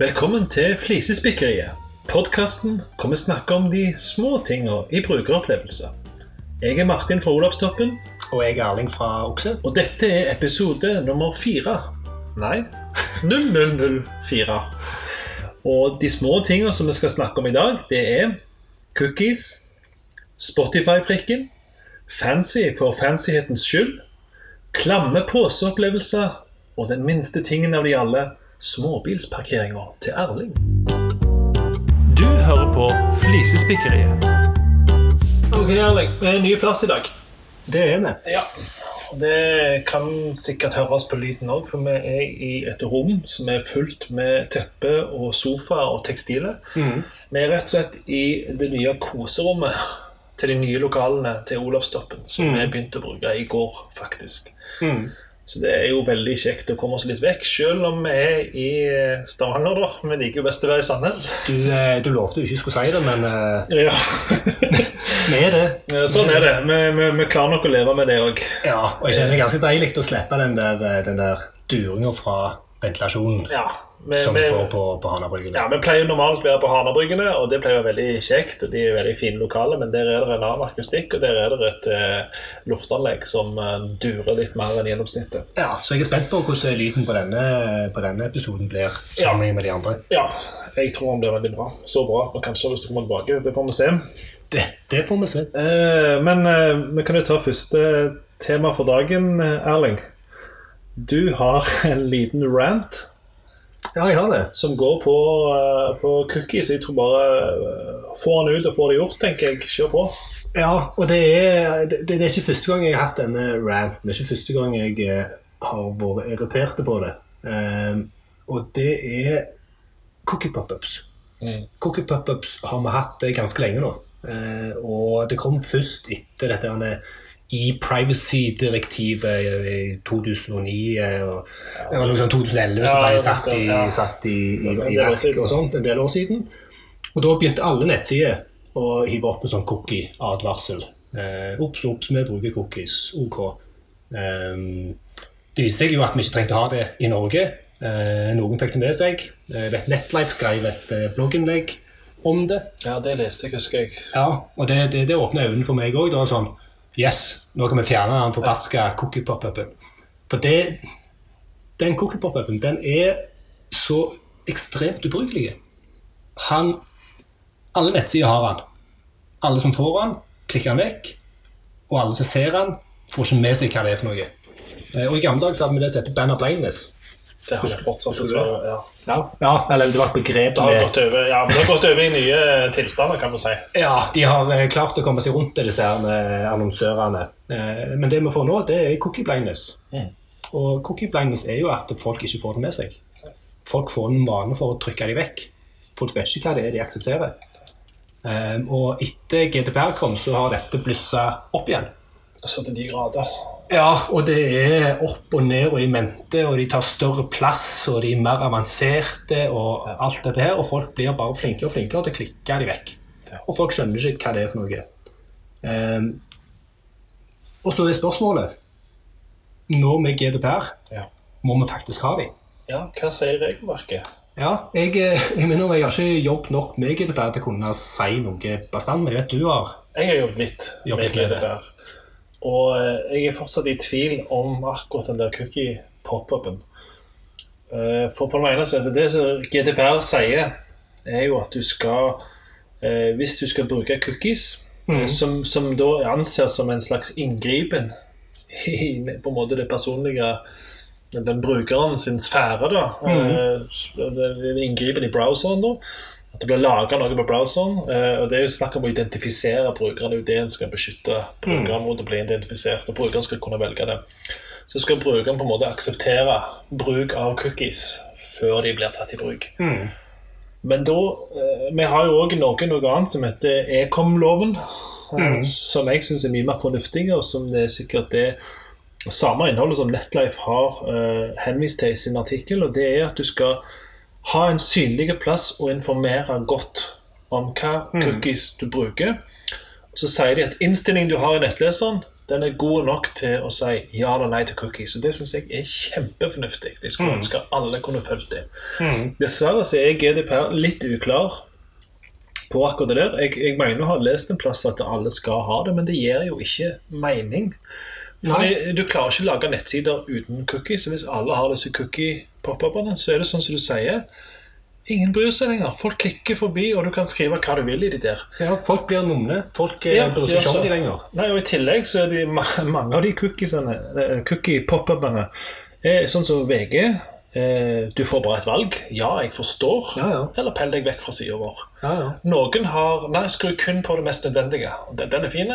Velkommen til Flisespikkeriet. Podkasten hvor vi snakker om de små tinga i brukeropplevelser. Jeg er Martin fra Olavstoppen, Og jeg er Erling fra Okse. og dette er episode nummer fire. Nei, 0004. Og de små tinga som vi skal snakke om i dag, det er cookies, Spotify-prikken, fancy for fancyhetens skyld, klamme poseopplevelser og den minste tingen av de alle, småbilsparkeringa til Erling. Du hører på Flisespikkeriet. Ok, Erling. Vi er en ny plass i dag. Det er vi. Ja, det kan sikkert høres på lyden òg, for vi er i et rom som er fullt med teppe og sofa og tekstiler. Vi er rett og slett i det nye koserommet til de nye lokalene til Olavstoppen, som vi begynte å bruke i går, faktisk. Så det er jo veldig kjekt å komme oss litt vekk, selv om vi er i Stavanger, da. Vi liker jo best å være i Sandnes. Du, eh, du lovte jo ikke skulle si det, men eh, Ja, vi er det. Sånn er det. Vi, vi, vi klarer nok å leve med det òg. Ja, og jeg kjenner det ganske deilig å slippe den der, eh, den der duringa fra ventilasjonen Ja, vi, som vi får på, på Hanabryggene. Ja, Vi pleier normalt å være på Hanabryggene, og det pleier å være veldig kjekt. og De er veldig fine lokaler, men der er det en annen akustikk, og der er det et eh, luftanlegg som eh, durer litt mer enn gjennomsnittet. Ja, så jeg er spent på hvordan lyden på denne, på denne episoden blir sammenlignet med de andre. Ja, jeg tror han blir veldig bra. Så bra at vi kanskje har lyst til å komme tilbake. Det får vi se. Det, det får vi se. Eh, men eh, vi kan jo ta første tema for dagen, Erling. Du har en liten rant Ja, jeg har det. som går på, eh, på cookies. Jeg tror bare Får få den ut og få det gjort, tenker jeg. Kjør på. Ja, og det er, det, det er ikke første gang jeg har hatt denne ranten. Det er ikke første gang jeg eh, har vært irritert på det. Um, og det er cookie pop-ups. Cookie pop-ups har vi hatt eh, ganske lenge nå. Uh, og det kom først etter dette denne e-privacy-direktivet i 2009 eh, og var noe sånn 2011 Ja, som de satt i, ja. satt i, i, i verk og sånt en del år siden. Og da begynte alle nettsider å hive opp en sånn cookie-advarsel. Eh, Ops, ops, vi bruker cookies. Ok. Ehm, det viste seg jo at vi ikke trengte å ha det i Norge. Eh, noen fikk det med seg. Eh, Jeg vet Netlife skrev et eh, blogginnlegg om det. Ja, det leste jeg, husker jeg. Ja, og det, det, det åpna øynene for meg òg. Sånn Yes, nå kan vi fjerne den forbaska cookie pop-upen. For det, den cookie pop-upen den er så ekstremt ubrukelig. Han Alle nettsider har han. Alle som får han, klikker han vekk. Og alle som ser han, får ikke med seg hva det er for noe. Eh, Og I gamle dager hadde vi det som heter banner blindness. Det har fortsatt Husker du dessverre. Ja. Ja, ja, eller det var et begrep Det har med gått over, ja, det har gått over i nye tilstander, kan du si. Ja, de har eh, klart å komme seg rundt det, disse her, eh, annonsørene. Eh, Men det vi får nå, det er cookie blindness. Og cookie blindness er jo at folk ikke får det med seg. Folk får en vane for å trykke dem vekk. Folk vet ikke hva det er de aksepterer. Eh, Og etter GDPR kom, så har dette blussa opp igjen. Så til de grader. Ja, og det er opp og ned og i mente, og de tar større plass, og de er mer avanserte, og alt dette her, og folk blir bare flinkere og flinkere til å klikke de vekk. Og folk skjønner ikke hva det er for noe. Um, og så er spørsmålet, nå med GDPR, Ja. må vi faktisk ha dem? ja, hva sier regelverket? Ja, jeg, jeg minner om jeg har ikke jobbet nok med GDPR til å kunne si noe bastant, men jeg vet du har. Jeg har jobbet litt Jobbet med. GDPR. Og eh, jeg er fortsatt i tvil om akkurat den der cookie-pop-upen. Eh, For på den ene siden, det som GDPR sier, er jo at du skal eh, Hvis du skal bruke cookies, mm. som, som da anses som en slags inngripen i på en måte det personlige den brukeren sin sfære, da. Mm. det er inngripen i browseren, da. At det blir laga noe på browseren. eh, og Det er jo snakk om å identifisere brukeren. Det er jo det en skal beskytte brukeren mot å bli identifisert. Og brukeren skal kunne velge det. Så skal brukeren på en måte akseptere bruk av cookies før de blir tatt i bruk. Men da eh, Vi har jo òg noe, noe annet som heter Ekom-loven. eh, Som jeg syns er mye mer fornuftig, og som det er sikkert det samme innholdet som Netlife har henvist til i sin artikkel. Og det er at du skal ha en synlig plass og informere godt om hva cookies du bruker. Så sier de at innstillingen du har i nettleseren, Den er god nok til å si ja eller nei til cookies. Og det syns jeg er kjempefornuftig. Jeg skulle ønske alle kunne fulgt det. Dessverre så er GDPR litt uklar på akkurat det der. Jeg, jeg mener å ha lest en plass at alle skal ha det, men det gir jo ikke mening. Fordi Du klarer ikke å lage nettsider uten cookies. Så hvis alle har disse cookie-pop-upene, så er det sånn som du sier. Ingen bryr seg lenger. Folk klikker forbi, og du kan skrive hva du vil i de der. Ja, folk blir numne. Folk eh, Ja, bryr seg ikke om de lenger. Nei, og I tillegg så er de, mange av de cookiesene, eh, cookie-pop-upene sånn som VG. Eh, du får bare et valg. Ja, jeg forstår. Ja, ja. Eller pell deg vekk fra sida vår. Ja, ja. Noen har Nei, skru kun på det mest nødvendige. Den, den er fin.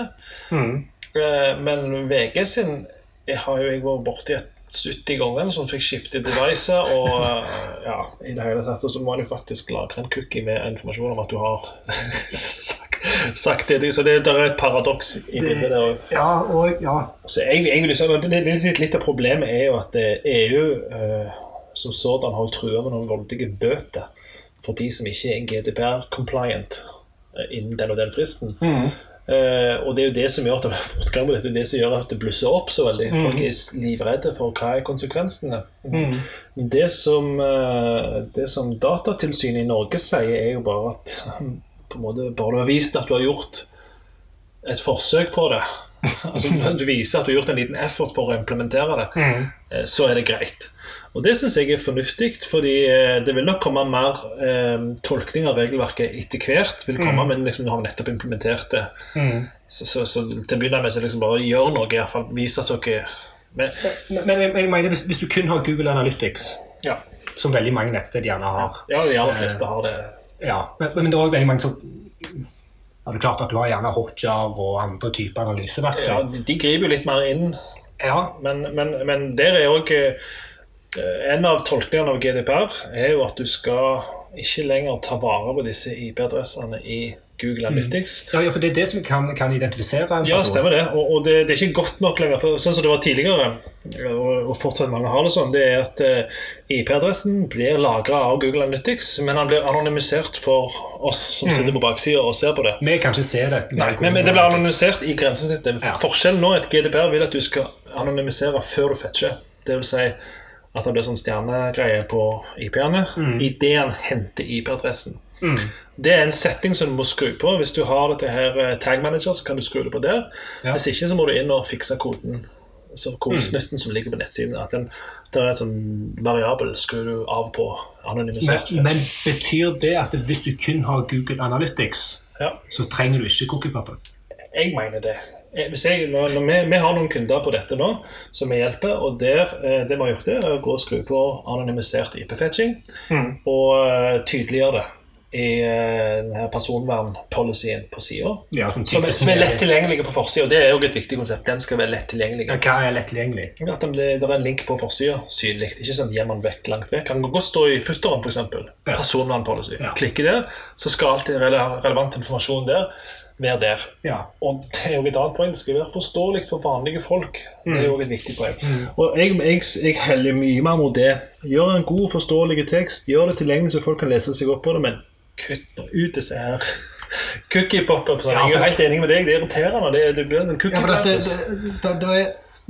Mm. Eh, men VG sin jeg har jo jeg vært borti et 70 ganger, som fikk skiftet device. Og eh, ja, i det hele tatt, så må du faktisk lagre en cookie med informasjon om at du har sagt, sagt det. Så det det er et paradoks i bildet der òg. ja, og ja. Så jeg, jeg vil si, litt, litt av problemet er jo at det EU eh, som sådan har trua med noen voldelige bøter for de som ikke er GDPR-compliant eh, innen den og den fristen. Eh, og det er jo det som gjør at det er fortgang på dette, det som gjør at det blusser opp så veldig. Folk er livredde for hva er konsekvensene. Men det som, uh, det som Datatilsynet i Norge sier, er jo bare at på en måte, bare du har vist at du har gjort et forsøk på det, altså du viser at du har gjort en liten effort for å implementere det, eh, så er det greit. Og det syns jeg er fornuftig, fordi eh, det vil nok komme mer eh, tolkning av regelverket etter hvert. vil komme, Men liksom, nå har vi nettopp implementert det. Så, så, så til å begynne med så liksom bare gjør noe, i hvert fall vise at dere men, Men, men jeg, mener, hvis, hvis du kun har Google Analytics, ja. som veldig mange nettsted gjerne har ja, de aller fleste har det. ja, men, men det er også veldig mange som ja, det er klart at du har gjerne Hotjar og andre typer analyseverktøy. Ja, de, griper jo litt mer inn Ja, Men, men, men der er òg En av tolkningene av GDPR er jo at du skal ikke lenger ta vare på disse IP-adressene i Google Analytics. ja, ja, for det er det som kan, kan identifisere en person? Ja, stemmer det. Og, og det, det er ikke godt nok lenger. For sånn som det var tidligere, og, og fortsatt mange har det sånn, det er at eh, IP-adressen blir lagra av Google Analytics, men han blir anonymisert for oss som sitter på baksida og ser på det. Vi kan ikke se det. Nei, men, men det blir anonymisert i grensesnittet. Ja. Forskjellen nå er at GDPR vil at du skal anonymisere før du fetcher. Det vil si at det blir sånn stjernegreie på IP-ene Mm. Ideen henter IP-adressen. Det er en setting som du må skru på. Hvis du har dette her eh, tag manager, så kan du skru det på der. Ja. Hvis ikke, så må du inn og fikse koden. Så kodesnutten som ligger på nettsiden. At den, det er en sånn variabel skrur du av på anonymisert. Men, men betyr det at hvis du kun har Google Analytics, ja. så trenger du ikke cookie? Jeg mener det. Eh, jeg, når, når vi, vi har noen kunder på dette nå som vi hjelper, og der, eh, det vi har gjort, det er å gå og skru på anonymisert IP-fetching og eh, tydeliggjøre det i denne personvernpolicyen på sida. Ja, som Som, som er lett tilgjengelig på forsida. Det er jo et viktig konsept. Den skal være lett tilgjengelig. Ja, Hva er lett tilgjengelig? At den, det er en link på forsida synlig. Ikke sånn gir den vekk langt vekk. Den kan godt stå i futteren, f.eks. Ja. Personvernpolicy. Ja. Klikke der, så skal alltid rele- relevant informasjon der være der. Ja. Og det er jo et annet poeng. Det skal være forståelig for vanlige folk. Det Mm. er jo et viktig poeng. Og jeg, jeg, jeg heller mye mer mot det. Gjør en god, forståelig tekst. Gjør det tilgjengelig så folk kan lese seg opp på det, men kutt nå ut disse her cookie-pop-up. Ja, jeg er helt enig med deg. Det er irriterende. Det, det blir en Ja, det, det, det, det,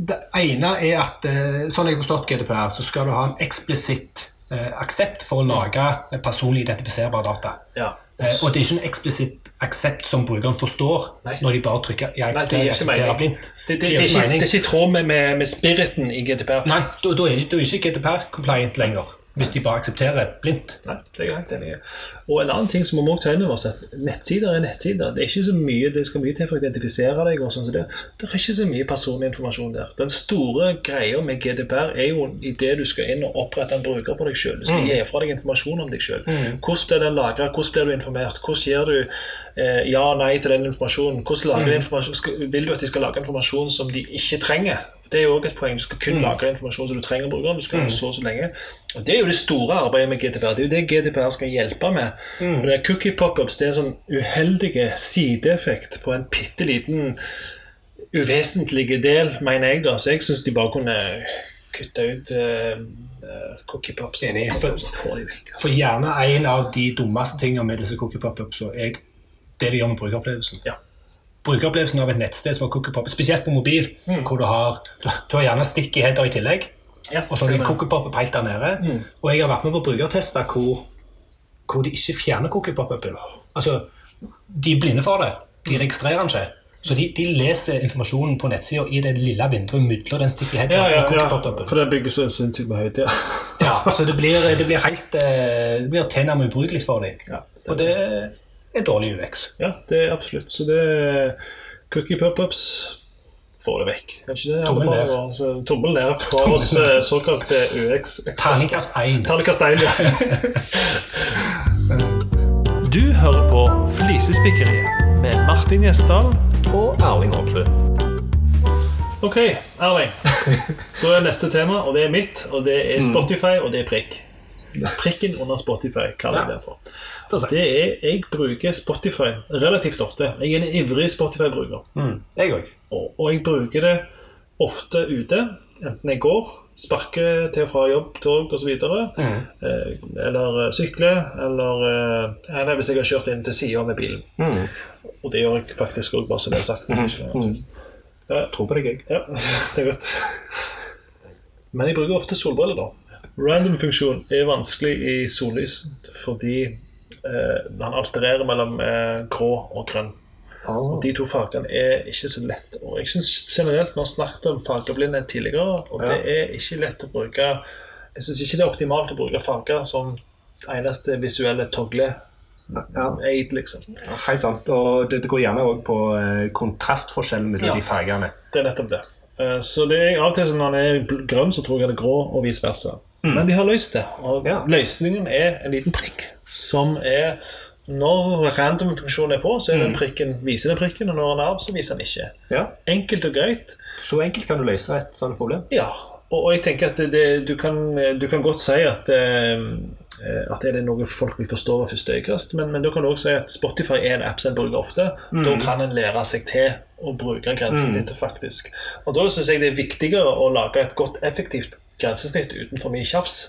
det ene er at eh, sånn jeg har forstått GDPR, så skal du ha en eksplisitt eh, aksept for å lage personlig identifiserbare data. Ja. Eh, og det er ikke en eksplisitt aksept som brukeren forstår Nei. når de bare trykker 'jeg aksepterer', jeg aksepterer blindt. Det, det, det, det er ikke i tråd med, med, med spiriten i GDPR. Nei, da, da er det ikke GDPR compliant lenger. Hvis de bare aksepterer blindt. Nei, det er jeg helt enig i. Og en annen ting som vi må ta inn over oss, at nettsider er nettsider. Det er ikke så mye, det skal mye til for å identifisere deg. og sånn som det. Det er ikke så mye personlig informasjon der. Den store greia med GDPR er jo idet du skal inn og opprette en bruker på deg sjøl. Du skal gi fra deg informasjon om deg sjøl. Hvordan blir den lagra? Hvordan blir du informert? Hvordan gir du eh, ja og nei til den informasjonen? Hvordan lager du informasjon? Skal, vil du at de skal lage informasjon som de ikke trenger? Det er jo også et poeng. Du skal kun lage informasjon som du trenger brukeren. Du skal mm. så så lenge. Og Det er jo det store arbeidet med GDPR. Det er jo det GDPR skal hjelpe med. Og det er Cookie pop-ups det er en sånn uheldige sideeffekt på en bitte liten uvesentlig del, mener jeg. da Så jeg syns de bare kunne kutte ut uh, cookie pops. Enig. For- de For altså. gjerne en av de dummeste tingene med disse cookie pop-ups, så er det de gjør med brukeropplevelsen. Ja. Brukeropplevelsen av et nettsted som har cookiepop, spesielt på mobil, hvor du har, du har gjerne sticky header i tillegg, Ja, og så har du cookiepop helt der nede. Og jeg har vært med på brukertester hvor, hvor de ikke fjerner cookiepop-upen. Altså, de er blinde for det. De registrerer den ikke. Så de, de leser informasjonen på nettsida i det lille vinduet mellom den sticky header Ja, ja, og ja. For det bygger så sinnssykt med høyde. Ja. Ja, så det blir, det blir helt eh, Det blir tilnærmet ubrukelig for dem. Ja, og det er dårlig UX. ja, det er absolutt. Så det er cookie pop-ups får det vekk. Er ikke det Tommel ned. Altså? Tommel ned fra oss eh, såkalte UX. Terningkast 1. Terningkast stein, ja. Du hører på Flisespikkeriet med Martin Gjesdal Og Erling Homsø. Ok, Erling. Da er neste tema, og det er mitt, og det er Spotify, og det er prikk. Prikken under Spotify, kaller jeg Ja. det for. Det er. Det er, Jeg bruker Spotify relativt ofte. Jeg er en ivrig Spotify-bruker. Mm, jeg òg. Og, og jeg bruker det ofte ute, enten jeg går, sparker til og fra jobb, tog osv., Mm. eh, eller sykler, eller, eh, eller hvis jeg har kjørt inn til sida med bilen. Mm. Og det gjør jeg faktisk òg, bare så det er sagt. Ja, Tror på deg, jeg. ja, det er godt. Men jeg bruker ofte solbriller, da. Random-funksjon er vanskelig i sollys fordi eh, han altererer mellom eh, grå og grønn. Og De to fargene er ikke så lett. Og jeg synes generelt Vi har snakket om fargeblindhet tidligere, og det er ikke lett å bruke Jeg syns ikke det er optimalt å bruke farger som eneste visuelle togle Ja. aid, liksom. Ja, Helt sant. Og det, det går gjerne òg på eh, kontrastforskjellen mellom Ja. de fargene. Det er nettopp det. Eh, Så det er av og til som når han er grønn, så tror jeg det er grå, og vice versa. Men de har løst det. Og Ja. løsningen er en liten prikk som er Når random-funksjonen er på, så er den prikken, viser den prikken, og når den er av, så viser den ikke. Ja. Enkelt og greit. Så enkelt kan du løse et sånt problem. Ja, og, og jeg tenker at det, det, du, kan, du kan godt si at eh, at er det noe folk vil forstå ved første øyekast, men, men da kan du også si at Spotify er en app som en bruker ofte. Da kan en lære seg til å bruke grensesnittet, faktisk. Og da syns jeg det er viktigere å lage et godt, effektivt grensesnitt uten for mye tjafs.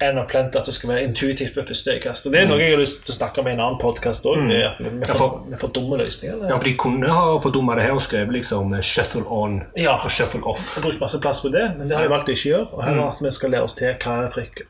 Enn å plente at det skal være intuitivt ved første øyekast. Og Det er noe jeg har lyst til å snakke om i en annen podkast òg. Vi, vi, får- vi får dumme løsninger. Ja, for de kunne ha fordumma det her og skrevet liksom eh, 'shuffle on' Ja. og 'shuffle off'. har brukt masse plass på det, men det har jeg valgt å ikke gjøre. Og heller at vi skal lære oss til hva er prikk,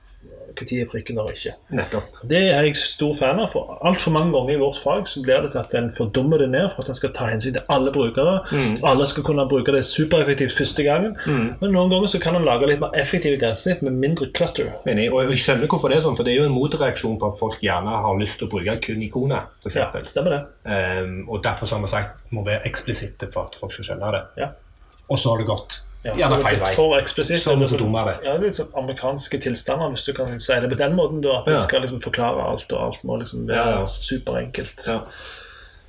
er prikken og ikke. Nettopp. Det er jeg stor fan av. for Altfor mange ganger i vårt fag så blir det til at en fordummer det ned for at en skal ta hensyn til alle brukere. Alle skal kunne bruke det supereffektivt første gangen. Men noen ganger så kan en lage litt mer effektive grensesnitt med mindre clutter. Enig. Og jeg skjønner hvorfor det er sånn, for det er jo en motreaksjon på at folk gjerne har lyst til å bruke kun ikoner. Ja, eksempel. stemmer det. Ehm, og derfor så har vi sagt må være eksplisitte for at folk skal skjønne det. Ja. Og så har det gått Ja, gjerne det er feil vei. For eksplisitt. Dumme det. Ja, litt sånn amerikanske tilstander, hvis du kan si det på den måten. Da, at Ja. de skal liksom forklare alt, og alt må liksom være Ja, ja. superenkelt. Ja.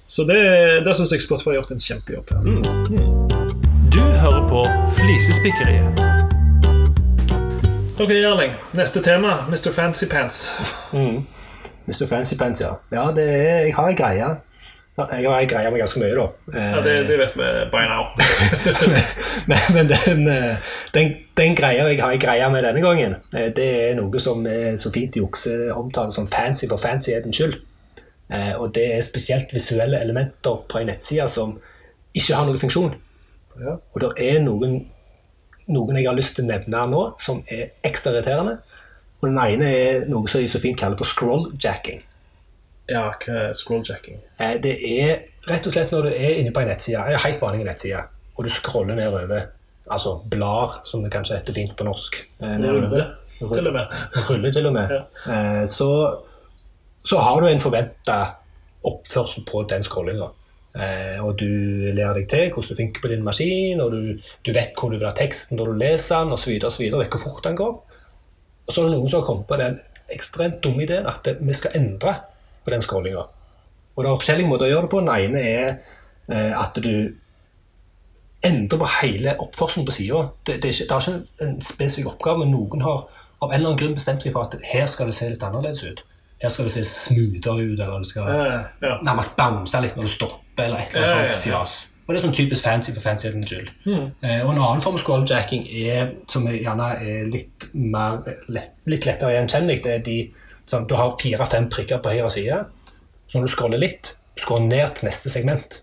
Så det, der syns jeg Spotify har gjort en kjempejobb. her. Du hører på Flisespikkeriet. Ok, Erling. Neste tema. Mr. Fancy Pants. Mr. Fancy Pants, ja. Ja, det er, jeg har ei greie. Ja, jeg har greia med ganske mye, da. Ja, det, det vet vi by now. men men den, eh, den, den greia jeg har greia med denne gangen, eh, det er noe som er så fint jukse omtaler som fancy for fancyhetens skyld. Eh, Og det er spesielt visuelle elementer på en nettside som ikke har noen funksjon. Ja. Og det er noen, noen jeg har lyst til å nevne nå, som er ekstra irriterende. Og Den ene er noe som jeg så fint kaller for scrolljacking. Ja, hva er scrolljacking? Eh, Det er rett og slett når du er inne på en nettside, en helt vanlig nettside, og du scroller nedover, altså blar, som det kanskje heter fint på norsk. Ruller til og med. Ruller til og med. Ja. Så, så har du en forventa oppførsel på den scrollinga. Eh, og du lærer deg til hvordan du funker på din maskin, og du, du vet hvor du vil ha teksten når du leser den, osv., og, så videre, og vet hvor fort den går. Og så er det noen som har kommet på den ekstremt dumme ideen at vi skal endre på den scrollinga. Og det er forskjellige måter å gjøre det på. Den ene er eh, at du endrer på hele oppførselen på sida. Det, det, det er ikke en spesifikk oppgave, men noen har av en eller annen grunn bestemt seg for at her skal det se litt annerledes ut. Her skal det se smoothere ut, eller det skal Ja, ja. nærmest bounce litt når du stopper, eller et eller annet sånt ja. fjas. Og det er sånn typisk fancy for fancyhetens skyld. Eh, og en annen form for scrolljacking er, som er gjerne er litt, mer, lett, litt lettere gjenkjennelig, det er de sånn, Du har fire-fem prikker på høyre side. Så når du scroller litt, scroller ned til neste segment,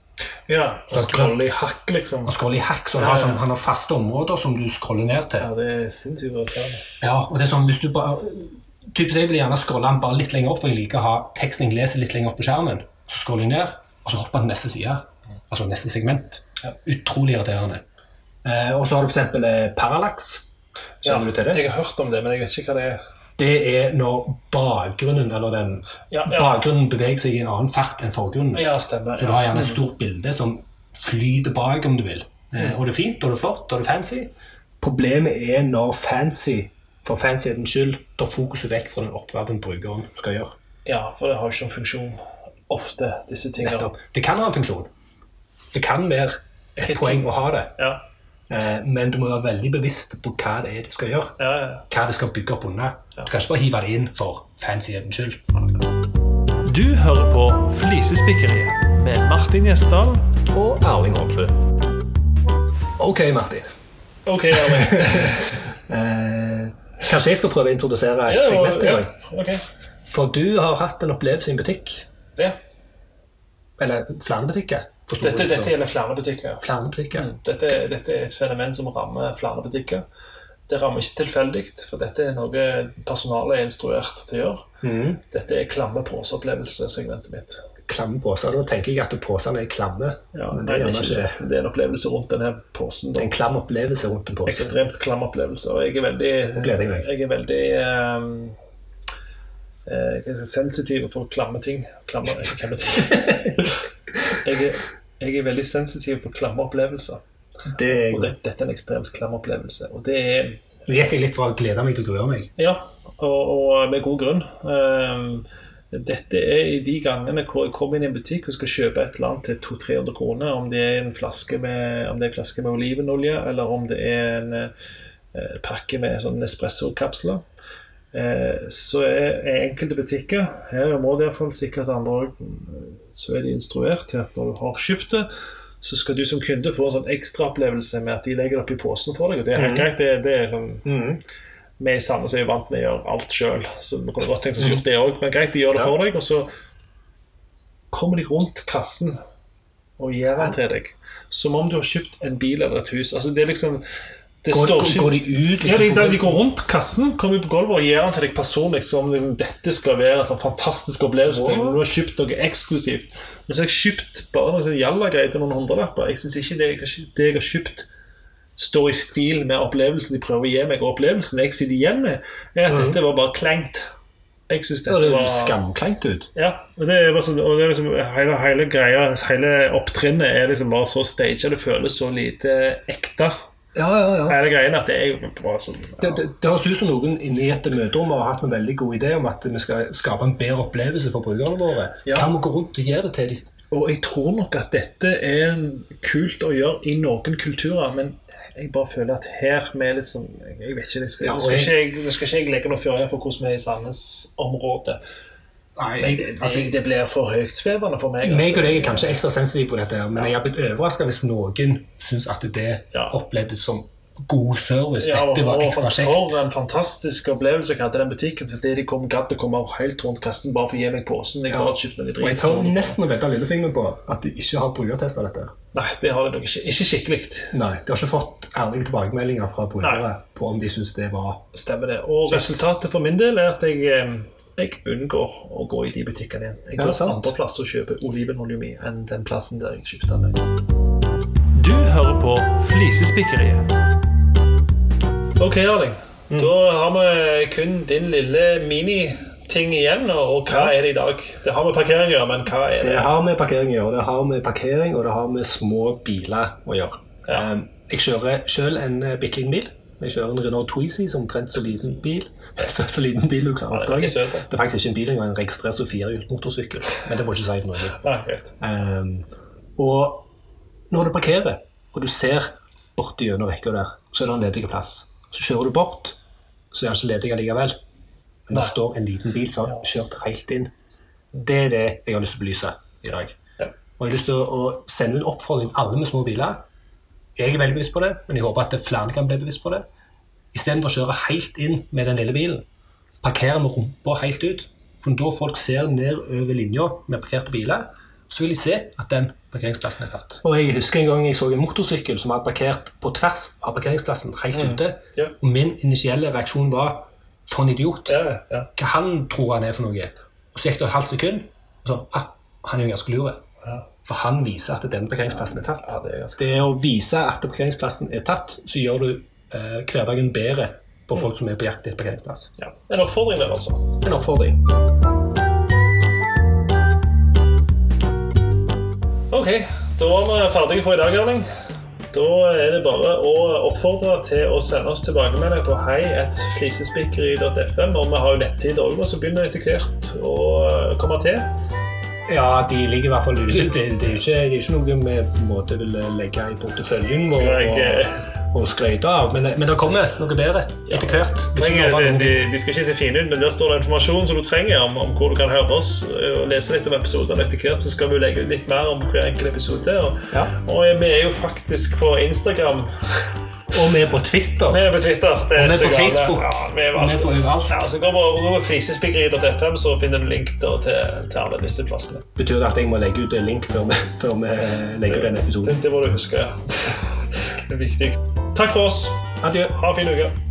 Ja, og Så scrolle i hakk, liksom. Og scroller i hack, så Ja, har, ja. sånn, han har faste områder som du scroller ned til. Ja, det er sinnssykt irriterende. Ja, og det er sånn, hvis du bare Typisk jeg vil gjerne scrolle den bare litt lenger opp, for jeg liker å ha teksten jeg leser litt lenger opp på skjermen. Så scroller jeg ned, og så hopper den til neste side. Altså neste segment. Utrolig irriterende. Eh, og så har du eksempel eh, parallax. Kjenner du til det? Jeg har hørt om det, men jeg vet ikke hva det er. Det er når bakgrunnen eller den Ja, ja. bakgrunnen beveger seg i en annen fart enn forgrunnen. Ja, stemmer. Så du har gjerne et stort bilde som flyter bak, om du vil. Mm. og det er fint, og det er flott, og det er fancy. Problemet er når fancy, for fancyhetens skyld, tar fokuset vekk fra den oppgaven brukeren skal gjøre. ja, for det har jo ikke noen funksjon ofte, disse tingene. Nettopp. Det kan ha en funksjon. Det kan være et poeng å ha det, Ja, eh, men du må være veldig bevisst på hva det er du skal gjøre. ja, ja. Hva det skal bygge opp under. Du kan ikke bare hive det inn for fancyhetens skyld. Du hører på Flisespikkeriet med Martin Gjesdal Og Erling Holmsrud. Ok, Martin. Ok, Erling. Eh, kanskje jeg skal prøve å introdusere et Ja, segment i dag? ok. For du har hatt en opplevelse i en butikk. Ja. Eller flere butikker. Dette, dette gjelder flere butikker. Flere butikker. Dette, dette er et fenomen som rammer flere butikker. Det rammer ikke tilfeldig, for dette er noe personalet er instruert til å gjøre. Mm. Dette er klamme påseopplevelse-segmentet mitt. Klamme påser? Da tenker jeg at posene er klamme. Ja, men det gjerne ikke det. det er en opplevelse rundt denne posen. Da. en klam opplevelse rundt en pose. Ekstremt klam opplevelse. Og jeg er veldig, jeg jeg er veldig um, eh, sensitiv for klamme ting. Klamme, ikke klamme ting. jeg, er, jeg er veldig sensitiv for klamme opplevelser. Det er Og det, dette er en ekstremt klam opplevelse. Og det er Nå gikk jeg litt fra å glede meg til å grue meg. Ja, og, og med god grunn. Um, dette er i de gangene hvor jeg kommer inn i en butikk og skal kjøpe et eller annet til 200-300 kroner, om det er en flaske med, om det er en flaske med olivenolje, eller om det er en en pakke med sånn espresso-kapsler. Eh, så er, er enkelte butikker, her i området iallfall, sikkert andre òg, så er de instruert til at når du har kjøpt det, så skal du som kunde få en sånn ekstraopplevelse med at de legger det opp i posen for deg. og Det er helt greit. Det, det er sånn vi i Sandnes er jo vant med å gjøre alt sjøl, så vi kunne godt tenkt oss gjort det òg. Men greit, de gjør det for deg, og så kommer de rundt kassen og gir den til deg. Som om du har kjøpt en bil eller et hus. Altså, det er liksom det Går, står ikke- går de ut ja, de, liksom, de, går rundt kassen, kommer på gulvet og gir den til deg personlig. Som liksom, dette skal være en sånn fantastisk opplevelse. Wow. Du har kjøpt noe eksklusivt. Men så har jeg kjøpt bare noe sånn jalla-greier til noen hundrelapper. Jeg syns ikke det det jeg har kjøpt, står i stil med opplevelsen de prøver å gi meg. Og opplevelsen jeg sitter igjen med, er at dette var bare kleint. Jeg synes Det dette det var skamkleint ut. ja, og det er sånn, og det er liksom, hele, hele greia, hele opptrinnet er liksom bare så staged, det føles så lite ekte. Ja, ja, ja. Hele greien at det er jo bra sånn Det, det, det høres ut som noen inne i et møterom har hatt en veldig god idé om at vi skal skape en bedre opplevelse for brukerne våre. Ja. Kan vi gå rundt og gjøre det til dem? Og jeg tror nok at dette er kult å gjøre i noen kulturer, men jeg bare føler at her vi er litt sånn Jeg vet ikke, jeg skal, Ja, nå skal, ikke jeg, skal ikke jeg legge noe føringer for hvordan vi er i Sandnes-området. Nei, jeg, altså, det, det blir for høytsvevende for meg. altså. meg og deg er kanskje ekstra sensitive på dette, her, men jeg har blitt overraska hvis noen syns at det Ja. opplevdes som god service. Ja, Dette var ekstra kjekt. For en fantastisk opplevelse jeg hadde den butikken. Fordi det de kom, gadd å komme helt rundt kassen bare for å gi meg posen. Jeg Ja. bare kjøpte meg litt Og jeg tør nesten å vedde lillefingeren på at du ikke har brukertesta dette. Nei, det har de nok ikke. Ikke skikkelig. Nei, De har ikke fått ærlige tilbakemeldinger fra brukere på om de syns det var Stemmer det. Og resultatet for min del er at jeg, jeg unngår å gå i de butikkene igjen. Jeg går ja, andre plasser og kjøper olivenolje mi enn den plassen der jeg kjøpte den. Du hører på Flisespikkeriet. Ok, Erling. Mm. Da har vi kun din lille miniting igjen. Og, hva hva er det i dag? Det har med parkering å gjøre, men hva er det? Det har med parkering å gjøre. Det har med parkering og det har med små biler å gjøre. Ja. Eh, Jeg kjører selv en eh, bitte liten bil. Jeg kjører en Renault Twizy som omtrent så liten bil. Så, så liten bil du kan det er oppdage. ikke det. Er faktisk ikke en bil engang, en registrert firehjulet motorsykkel. Men det må ikke si noe. Nei. Um, og når du parkerer, og du ser borti gjennom rekka der, så er det en ledig plass. Så kjører du bort, så er den ikke ledig likevel. Men det står en liten bil som har kjørt helt inn. Det er det jeg har lyst til å belyse i dag. Ja. Og jeg har lyst til å, å sende en oppfordring til alle med små biler. Jeg er veldig bevisst på det, men jeg håper at flere kan bli bevisst på det. Istedenfor å kjøre helt inn med den lille bilen, parkere med rumpa helt ut. For da folk ser ned over linja med parkerte biler, så vil de se at den parkeringsplassen er tatt. Og jeg husker en gang jeg så en motorsykkel som hadde parkert på tvers av parkeringsplassen, helt ute. Ja. Og min initielle reaksjon var for en idiot. Ja, ja. Hva han tror han er for noe. Og så gikk det et halvt sekund, og så ah, han er jo ganske lur. Ja. For han viser at denne parkeringsplassen er tatt. Ja, det er Det å vise at parkeringsplassen er tatt, så gjør du eh, hverdagen bedre for folk som er på jakt etter parkeringsplass. ja. En oppfordring der, altså. En oppfordring. Ok, da var vi ferdige for i dag, Erling. Da er det bare å oppfordre til å sende oss tilbakemelding på hei.flisespikkeri.fm. Og vi har jo nettsider òg, så begynner etter hvert å komme til. Ja, de ligger i hvert fall ute. Det, det, er jo ikke, det er ikke noe vi på en måte vil legge i porteføljen vår Og skryte av, men, men det kommer noe bedre etter hvert. Er Trenger, de, de, de skal ikke se fine ut, men der står det informasjon som du trenger om, om hvor du kan høre oss. Og lese litt om episodene etter hvert, så skal vi legge ut litt mer om hver enkelt episode. Og, Ja. og vi er jo faktisk på Instagram. Og vi er på Twitter. Vi er på Twitter. Det Og vi er på. Facebook. Ja, vi er Og vi er på overalt. Ja, så gå på, på flisespikkeri.fm, så finner du link til, til alle disse plassene. Betyr det at jeg må legge ut en link før vi, før vi legger ut en episode? Det, det må du huske. ja. Det er viktig. Takk for oss. Adjø. Ha en fin uke.